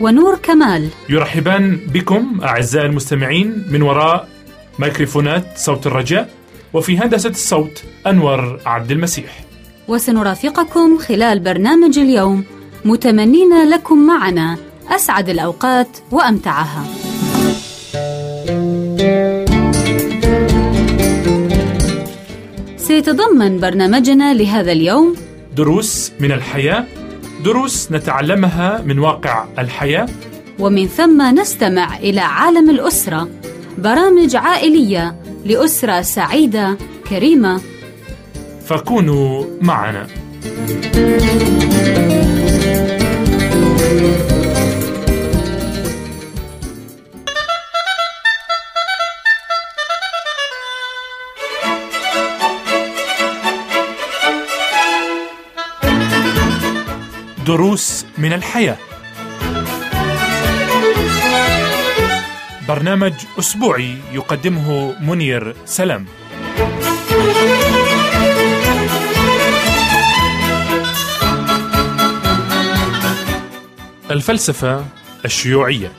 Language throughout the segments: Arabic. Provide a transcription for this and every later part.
ونور كمال. يرحبان بكم أعزائي المستمعين من وراء ميكروفونات صوت الرجاء وفي هندسة الصوت أنور عبد المسيح. وسنرافقكم خلال برنامج اليوم متمنين لكم معنا أسعد الأوقات وأمتعها. سيتضمن برنامجنا لهذا اليوم دروس من الحياة دروس نتعلمها من واقع الحياة. ومن ثم نستمع إلى عالم الأسرة برامج عائلية لأسرة سعيدة كريمة. فكونوا معنا. دروس من الحياة. برنامج أسبوعي يقدمه منير سلام. الفلسفة الشيوعية.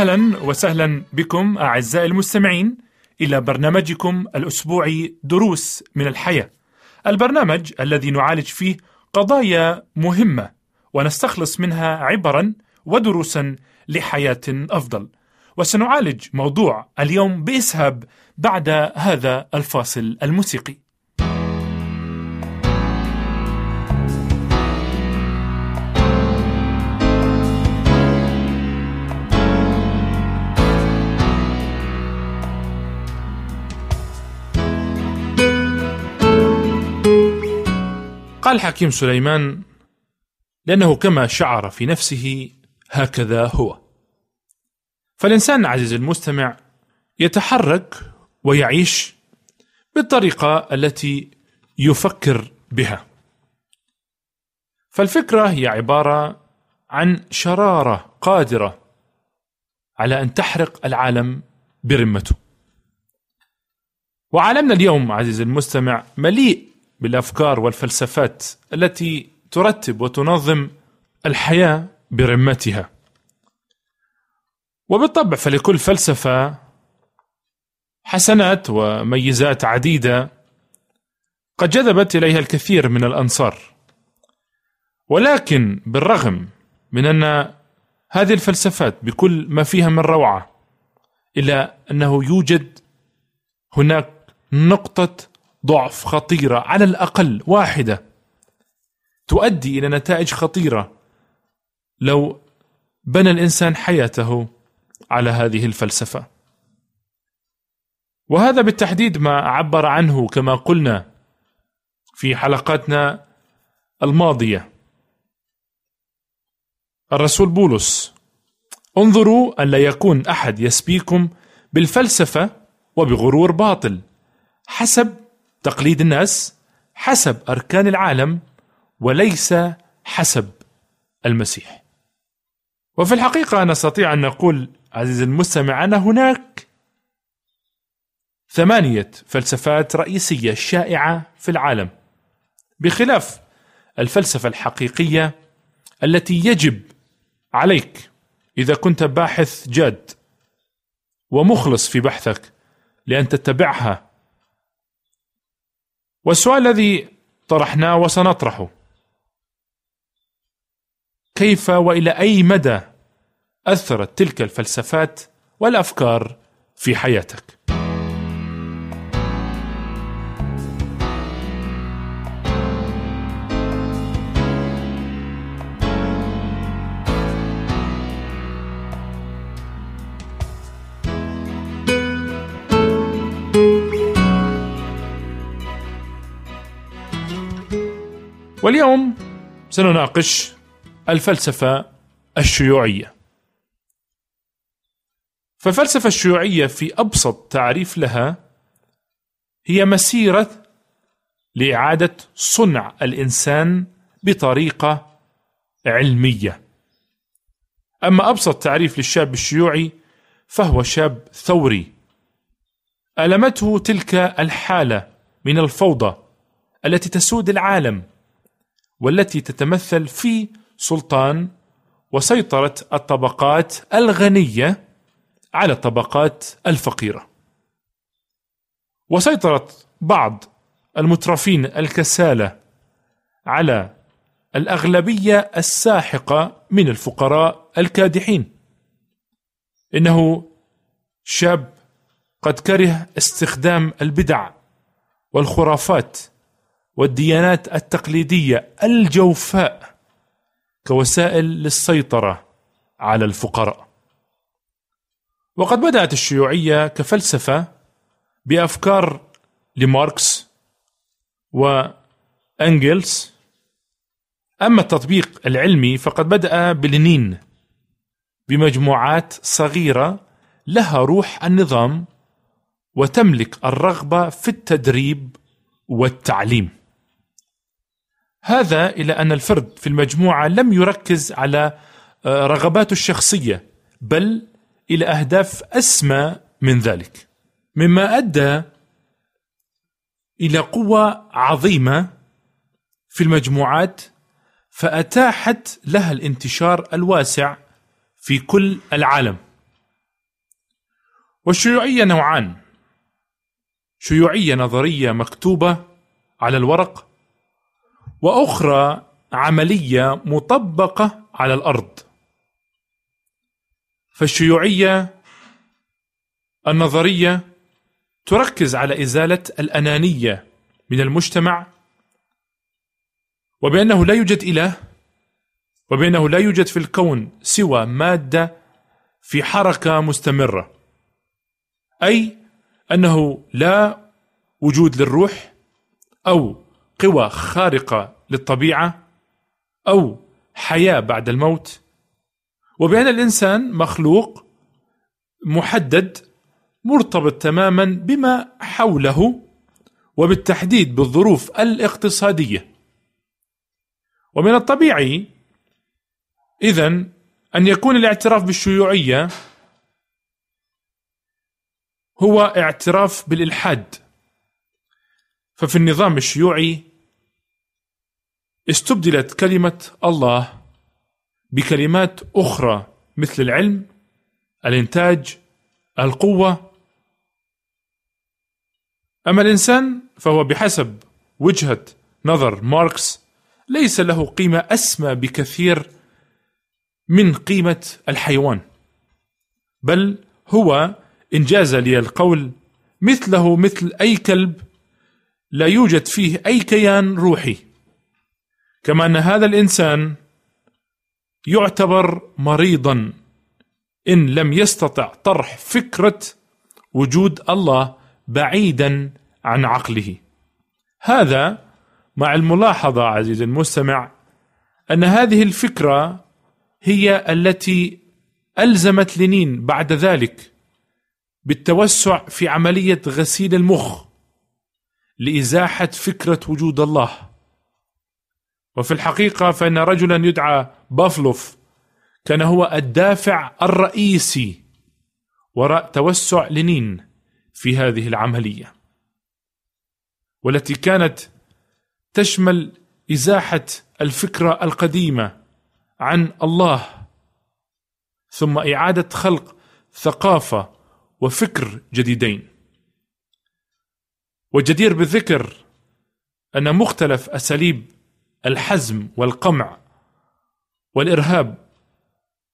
أهلا وسهلا بكم أعزائي المستمعين إلى برنامجكم الأسبوعي دروس من الحياة. البرنامج الذي نعالج فيه قضايا مهمة ونستخلص منها عبرا ودروسا لحياة أفضل. وسنعالج موضوع اليوم بإسهاب بعد هذا الفاصل الموسيقي. قال الحكيم سليمان لأنه كما شعر في نفسه هكذا هو. فالإنسان عزيز المستمع يتحرك ويعيش بالطريقة التي يفكر بها. فالفكرة هي عبارة عن شرارة قادرة على أن تحرق العالم برمته. وعالمنا اليوم عزيزي المستمع مليء بالأفكار والفلسفات التي ترتب وتنظم الحياة برمتها. وبالطبع فلكل فلسفة حسنات وميزات عديدة قد جذبت إليها الكثير من الأنصار. ولكن بالرغم من أن هذه الفلسفات بكل ما فيها من روعة إلا أنه يوجد هناك نقطة ضعف خطيرة على الأقل واحدة تؤدي إلى نتائج خطيرة. لو بنى الإنسان حياته على هذه الفلسفة. وهذا بالتحديد ما عبر عنه كما قلنا في حلقاتنا الماضية. الرسول بولس انظروا أن لا يكون أحد يسبيكم بالفلسفة وبغرور باطل حسب تقليد الناس حسب أركان العالم وليس حسب المسيح. وفي الحقيقة نستطيع أن نقول عزيزي المستمع أن هناك ثمانية فلسفات رئيسية شائعة في العالم بخلاف الفلسفة الحقيقية التي يجب عليك إذا كنت باحث جاد ومخلص في بحثك لأن تتبعها والسؤال الذي طرحناه وسنطرحه. كيف وإلى أي مدى أثرت تلك الفلسفات والأفكار في حياتك؟ واليوم سنناقش الفلسفة الشيوعية. فالفلسفة الشيوعية في أبسط تعريف لها هي مسيرة لإعادة صنع الإنسان بطريقة علمية. أما أبسط تعريف للشاب الشيوعي فهو شاب ثوري. ألمته تلك الحالة من الفوضى التي تسود العالم والتي تتمثل في سلطان وسيطرة الطبقات الغنية على الطبقات الفقيرة. وسيطرت بعض المترفين الكسالى على الأغلبية الساحقة من الفقراء الكادحين. إنه شاب قد كره استخدام البدع والخرافات والديانات التقليدية الجوفاء كوسائل للسيطرة على الفقراء. وقد بدأت الشيوعية كفلسفة بأفكار لماركس وأنجلز أما التطبيق العلمي فقد بدأ بلينين بمجموعات صغيرة لها روح النظام وتملك الرغبة في التدريب والتعليم. هذا إلى أن الفرد في المجموعة لم يركز على آه، رغباته الشخصية بل إلى أهداف أسمى من ذلك. مما أدى إلى قوة عظيمة في المجموعات فأتاحت لها الانتشار الواسع في كل العالم. والشيوعيه نوعان. شيوعية نظرية مكتوبة على الورق. وأخرى عملية مطبقة على الأرض. فالشيوعية النظرية تركز على إزالة الأنانية من المجتمع وبأنه لا يوجد إله وبأنه لا يوجد في الكون سوى مادة في حركة مستمرة. أي أنه لا وجود للروح أو قوى خارقة للطبيعة أو حياة بعد الموت. وبأن الإنسان مخلوق محدد مرتبط تماما بما حوله وبالتحديد بالظروف الاقتصادية. ومن الطبيعي إذا أن يكون الاعتراف بالشيوعية هو اعتراف بالإلحاد. ففي النظام الشيوعي استبدلت كلمة الله بكلمات أخرى مثل العلم الإنتاج القوة. أما الإنسان فهو بحسب وجهة نظر ماركس ليس له قيمة أسمى بكثير من قيمة الحيوان بل هو إن جاز لي القول مثله مثل أي كلب لا يوجد فيه أي كيان روحي. كما أن هذا الإنسان يعتبر مريضا إن لم يستطع طرح فكرة وجود الله بعيدا عن عقله. هذا مع الملاحظة عزيزي المستمع أن هذه الفكرة هي التي ألزمت لينين بعد ذلك بالتوسع في عملية غسيل المخ لإزاحة فكرة وجود الله. وفي الحقيقة فإن رجلا يدعى بافلوف كان هو الدافع الرئيسي وراء توسع لينين في هذه العملية والتي كانت تشمل إزاحة الفكرة القديمة عن الله ثم إعادة خلق ثقافة وفكر جديدين. والجدير بالذكر أن مختلف أساليب الحزم والقمع والإرهاب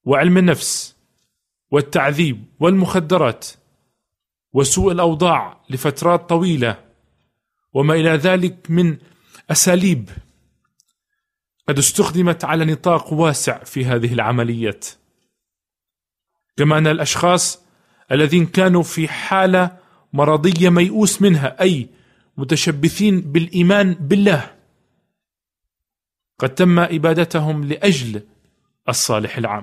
وعلم النفس والتعذيب والمخدرات وسوء الأوضاع لفترات طويلة وما إلى ذلك من أساليب قد استخدمت على نطاق واسع في هذه العمليات. كما أن الأشخاص الذين كانوا في حالة مرضية ميؤوس منها أي متشبثين بالإيمان بالله قد تم ابادتهم لأجل الصالح العام.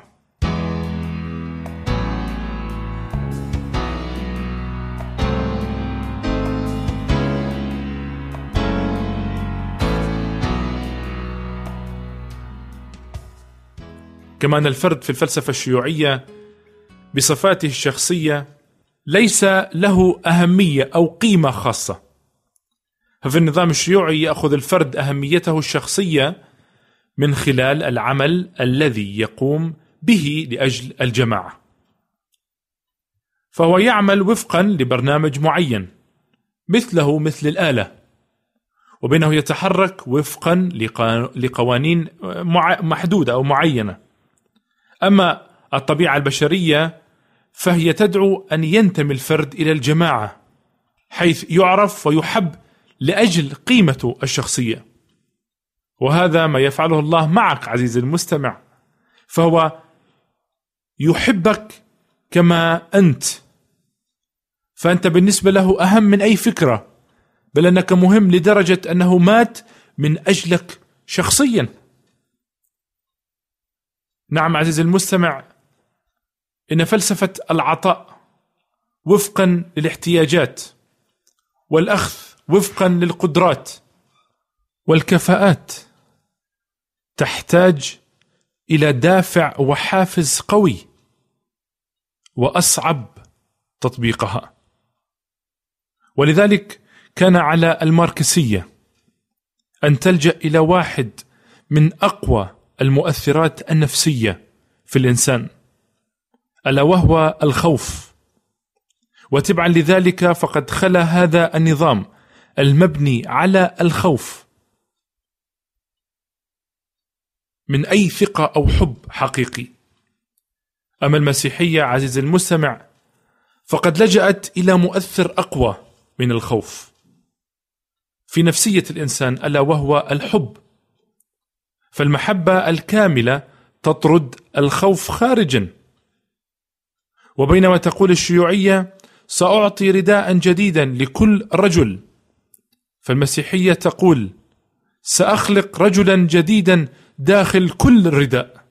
كمان الفرد في الفلسفة الشيوعية بصفاته الشخصية ليس له أهمية أو قيمة خاصة. ففي النظام الشيوعي يأخذ الفرد أهميته الشخصية من خلال العمل الذي يقوم به لأجل الجماعة. فهو يعمل وفقا لبرنامج معين مثله مثل الآلة وبينه يتحرك وفقا لقوانين محدودة أو معينة. أما الطبيعة البشرية فهي تدعو أن ينتمي الفرد إلى الجماعة حيث يعرف ويحب لأجل قيمته الشخصية. وهذا ما يفعله الله معك عزيزي المستمع. فهو يحبك كما أنت. فأنت بالنسبة له أهم من أي فكرة بل أنك مهم لدرجة أنه مات من أجلك شخصيا. نعم عزيزي المستمع إن فلسفة العطاء وفقا للاحتياجات والأخذ وفقا للقدرات والكفاءات تحتاج إلى دافع وحافز قوي وأصعب تطبيقها. ولذلك كان على الماركسية أن تلجأ إلى واحد من أقوى المؤثرات النفسية في الإنسان ألا وهو الخوف. وتبعا لذلك فقد خلا هذا النظام المبني على الخوف. من أي ثقة أو حب حقيقي. أما المسيحية عزيزي المستمع فقد لجأت إلى مؤثر أقوى من الخوف. في نفسية الإنسان ألا وهو الحب. فالمحبة الكاملة تطرد الخوف خارجا. وبينما تقول الشيوعية سأعطي رداء جديدا لكل رجل. فالمسيحية تقول سأخلق رجلا جديدا داخل كل الرداء.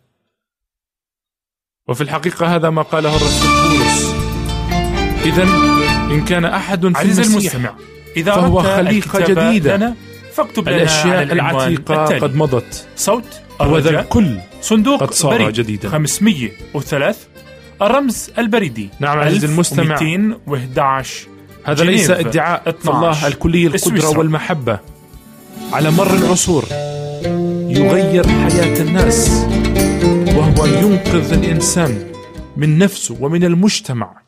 وفي الحقيقة هذا ما قاله الرسول بولس. اذا إن كان أحد في المسيح إذا فهو خليقه جديده لنا فاكتب لنا الأشياء العتيقة التالي. قد مضت. صوت وذا الكل صندوق قد صار بريد جديدا. 503 الرمز البريدي. نعم عزيزي المستمع. 211 هذا ليس ادعاء الله الكلي القدرة والمحبة. على مر العصور. يغير حياة الناس وهو ينقذ الإنسان من نفسه ومن المجتمع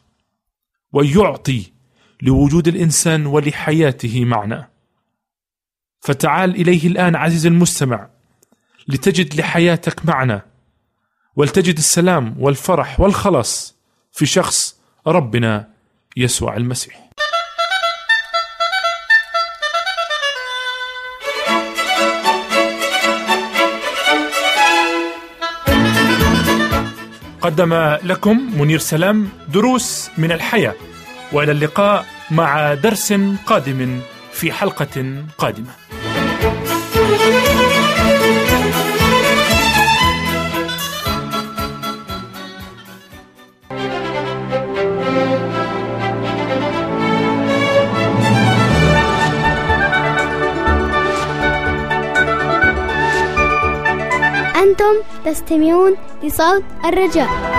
ويعطي لوجود الإنسان ولحياته معنى. فتعال إليه الآن عزيزي المستمع لتجد لحياتك معنى ولتجد السلام والفرح والخلاص في شخص ربنا يسوع المسيح. قدم لكم منير سلام دروس من الحياة وإلى اللقاء مع درس قادم في حلقة قادمة. أنتم تستمعون لصوت الرجاء.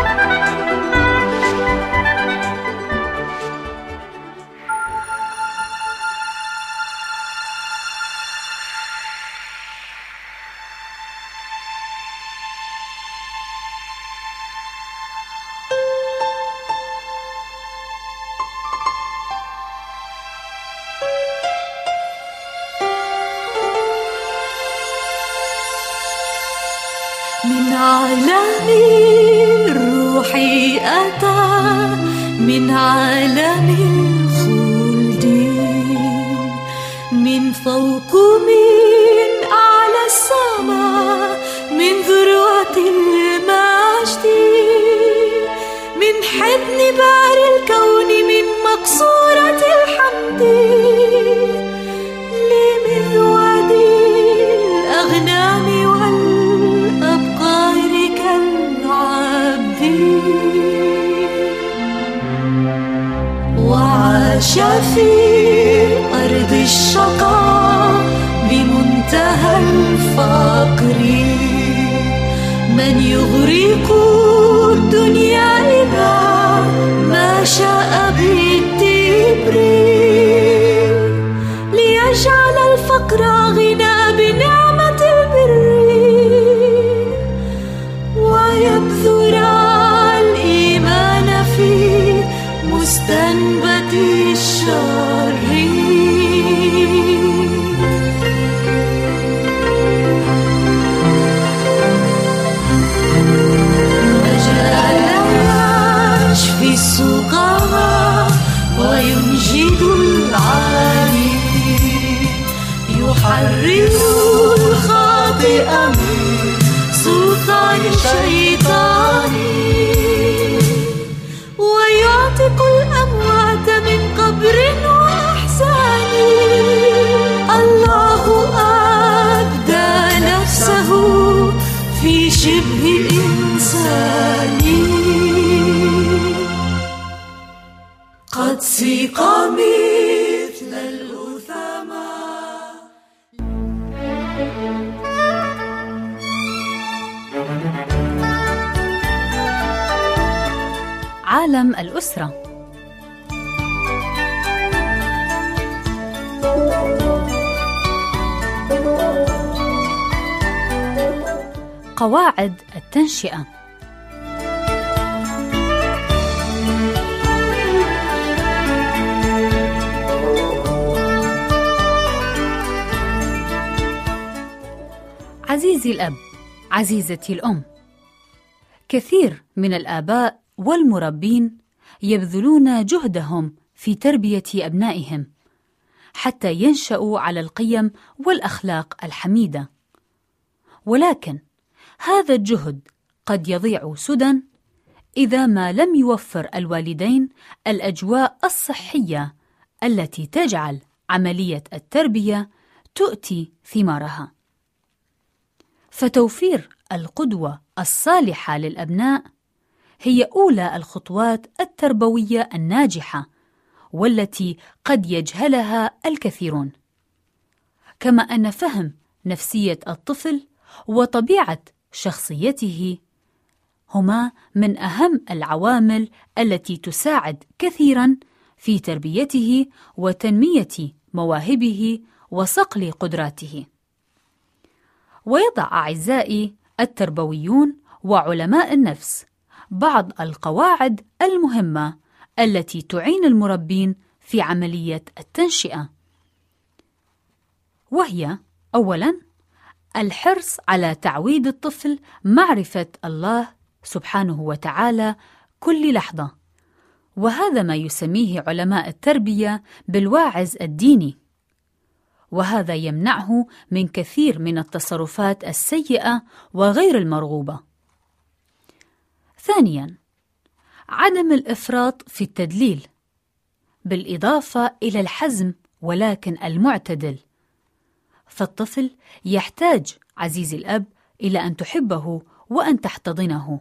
قواعد التنشئة. عزيزي الأب عزيزتي الأم كثير من الآباء والمربين يبذلون جهدهم في تربية أبنائهم. حتى ينشأوا على القيم والأخلاق الحميدة. ولكن هذا الجهد قد يضيع سدى إذا ما لم يوفر الوالدين الأجواء الصحية التي تجعل عملية التربية تؤتي ثمارها. فتوفير القدوة الصالحة للأبناء هي أولى الخطوات التربوية الناجحة والتي قد يجهلها الكثيرون. كما أن فهم نفسية الطفل وطبيعة شخصيته هما من أهم العوامل التي تساعد كثيرا في تربيته وتنمية مواهبه وصقل قدراته. ويضع أعزائي التربويون وعلماء النفس بعض القواعد المهمة التي تعين المربين في عملية التنشئة. وهي أولاً الحرص على تعويد الطفل معرفة الله سبحانه وتعالى كل لحظة. وهذا ما يسميه علماء التربية بالواعظ الديني. وهذا يمنعه من كثير من التصرفات السيئة وغير المرغوبة. ثانياً، عدم الإفراط في التدليل، بالإضافة إلى الحزم ولكن المعتدل. فالطفل يحتاج عزيزي الأب إلى أن تحبه وأن تحتضنه،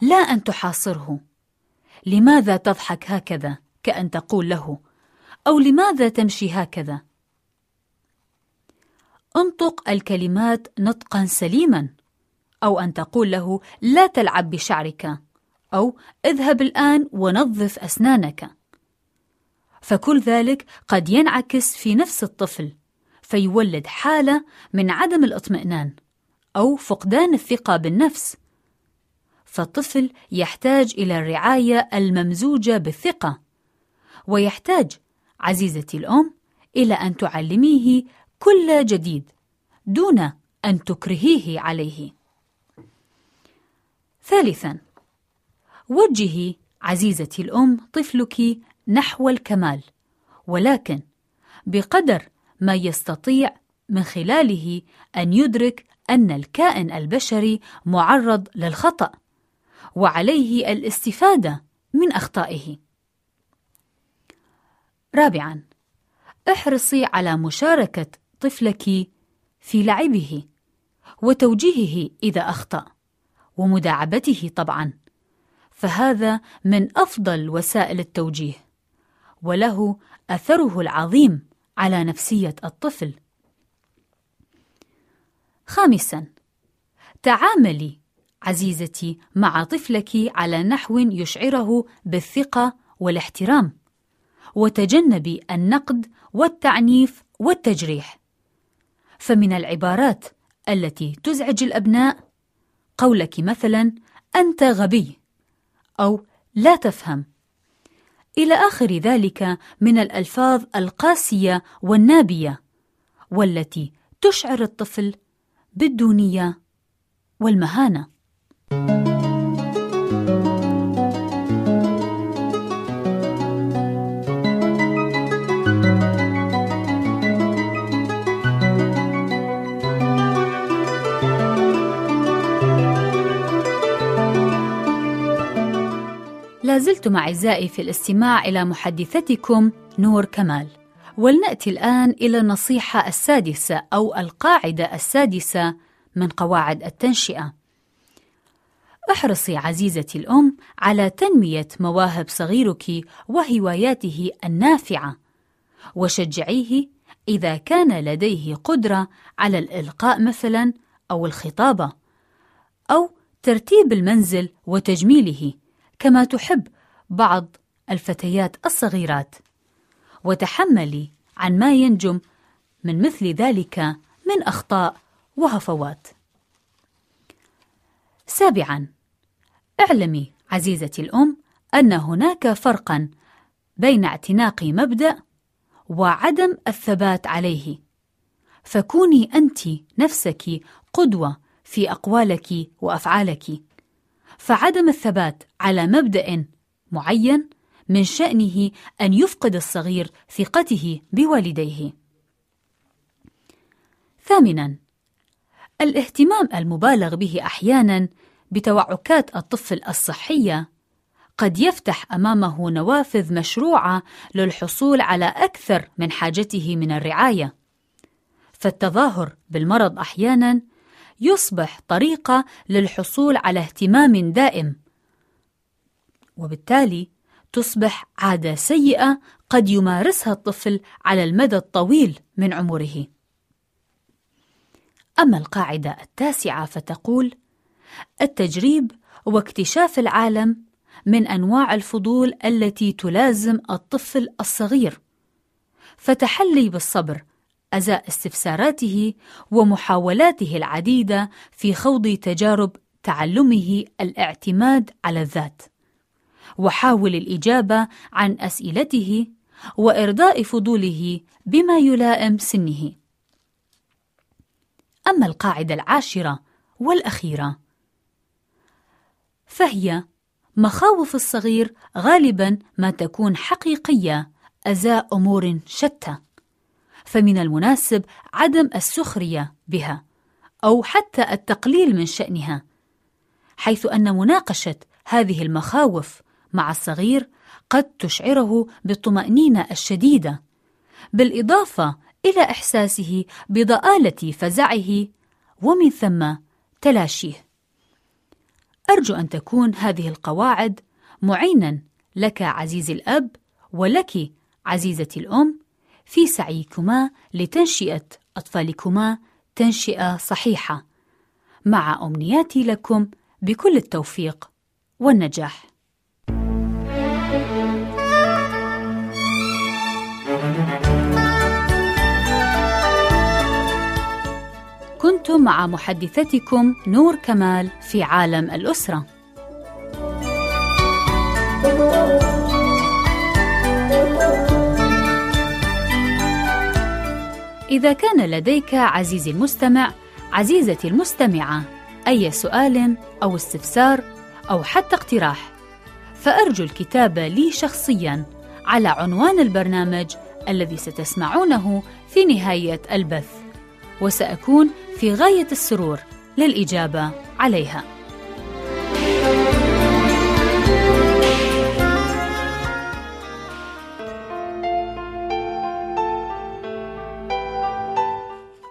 لا أن تحاصره. لماذا تضحك هكذا؟ كأن تقول له: أو لماذا تمشي هكذا؟ انطق الكلمات نطقا سليما أو أن تقول له لا تلعب بشعرك أو اذهب الآن ونظف أسنانك. فكل ذلك قد ينعكس في نفس الطفل فيولد حالة من عدم الاطمئنان أو فقدان الثقة بالنفس. فالطفل يحتاج إلى الرعاية الممزوجة بالثقة ويحتاج عزيزتي الأم إلى أن تعلميه كل جديد دون أن تكرهيه عليه. ثالثا وجهي عزيزتي الأم طفلك نحو الكمال. ولكن بقدر ما يستطيع من خلاله أن يدرك أن الكائن البشري معرض للخطأ وعليه الاستفادة من أخطائه. رابعا احرصي على مشاركة طفلك في لعبه وتوجيهه إذا أخطأ ومداعبته طبعا. فهذا من أفضل وسائل التوجيه وله أثره العظيم على نفسية الطفل. خامسا تعاملي عزيزتي مع طفلك على نحو يشعره بالثقة والاحترام وتجنبي النقد والتعنيف والتجريح. فمن العبارات التي تزعج الأبناء قولك مثلا أنت غبي. أو لا تفهم. إلى آخر ذلك من الألفاظ القاسية والنابية والتي تشعر الطفل بالدونية والمهانه لازلتم أعزائي في الاستماع إلى محدثتكم نور كمال. ولنأتي الآن إلى النصيحة السادسة أو القاعدة السادسة من قواعد التنشئة. احرصي عزيزتي الأم على تنمية مواهب صغيرك وهواياته النافعة وشجعيه إذا كان لديه قدرة على الإلقاء مثلا أو الخطابة أو ترتيب المنزل وتجميله. كما تحب بعض الفتيات الصغيرات. وتحملي عن ما ينجم من مثل ذلك من أخطاء وهفوات. سابعا اعلمي عزيزتي الأم أن هناك فرقا بين اعتناق مبدأ وعدم الثبات عليه. فكوني أنت نفسك قدوة في أقوالك وأفعالك. فعدم الثبات على مبدأ معين من شأنه أن يفقد الصغير ثقته بوالديه. ثامنا الاهتمام المبالغ به أحيانا بتوعكات الطفل الصحية قد يفتح أمامه نوافذ مشروعة للحصول على أكثر من حاجته من الرعاية. فالتظاهر بالمرض أحيانا يصبح طريقة للحصول على اهتمام دائم وبالتالي تصبح عادة سيئة قد يمارسها الطفل على المدى الطويل من عمره. أما القاعدة التاسعة فتقول: التجريب واكتشاف العالم من أنواع الفضول التي تلازم الطفل الصغير، فتحلي بالصبر أزاء استفساراته ومحاولاته العديدة في خوض تجارب تعلمه الاعتماد على الذات وحاول الإجابة عن أسئلته وإرضاء فضوله بما يلائم سنه. أما القاعدة العاشرة والأخيرة فهي مخاوف الصغير غالبا ما تكون حقيقية أزاء أمور شتى. فمن المناسب عدم السخرية بها أو حتى التقليل من شأنها حيث أن مناقشة هذه المخاوف مع الصغير قد تشعره بالطمأنينة الشديدة بالإضافة إلى إحساسه بضآلة فزعه ومن ثم تلاشيه. أرجو أن تكون هذه القواعد معينا لك عزيزي الأب ولك عزيزتي الأم في سعيكما لتنشئة أطفالكما تنشئة صحيحة. مع أمنياتي لكم بكل التوفيق والنجاح. كنتم مع محدثتكم نور كمال في عالم الأسرة. إذا كان لديك عزيزي المستمع عزيزتي المستمعة أي سؤال أو استفسار أو حتى اقتراح فأرجو الكتابة لي شخصيا على عنوان البرنامج الذي ستسمعونه في نهاية البث وسأكون في غاية السرور للإجابة عليها.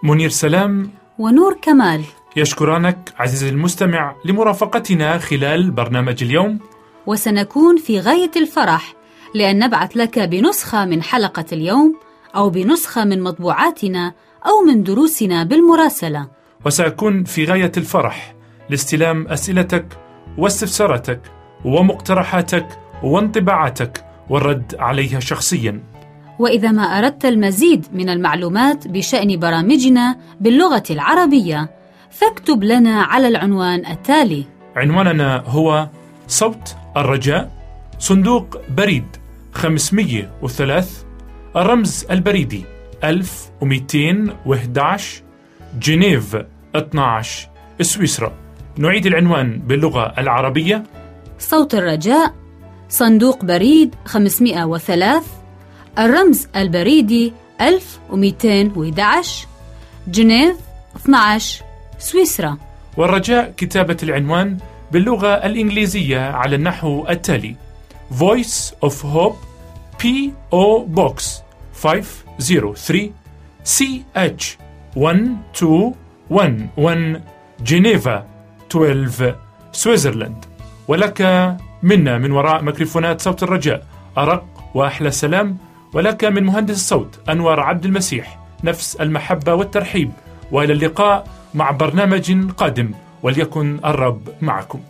منير سلام ونور كمال. يشكرانك عزيزي المستمع لمرافقتنا خلال برنامج اليوم. وسنكون في غاية الفرح لأن نبعث لك بنسخة من حلقة اليوم أو بنسخة من مطبوعاتنا أو من دروسنا بالمراسلة. وسأكون في غاية الفرح لاستلام أسئلتك واستفساراتك ومقترحاتك وانطباعاتك والرد عليها شخصيا. وإذا ما أردت المزيد من المعلومات بشأن برامجنا باللغة العربية فاكتب لنا على العنوان التالي. عنواننا هو صوت الرجاء صندوق بريد 503 الرمز البريدي 1211 جنيف 12 سويسرا. نعيد العنوان باللغة العربية. صوت الرجاء صندوق بريد 503 الرمز البريدي 1211 جنيف 12 سويسرا. والرجاء كتابة العنوان باللغة الإنجليزية على النحو التالي. Voice of Hope P.O. Box 503 CH 1211 جنيفا 12 سويسرلاند ولك منا من وراء ميكروفونات صوت الرجاء أرق وأحلى سلام. ولك من مهندس الصوت أنور عبد المسيح نفس المحبة والترحيب وإلى اللقاء مع برنامج قادم وليكن الرب معكم.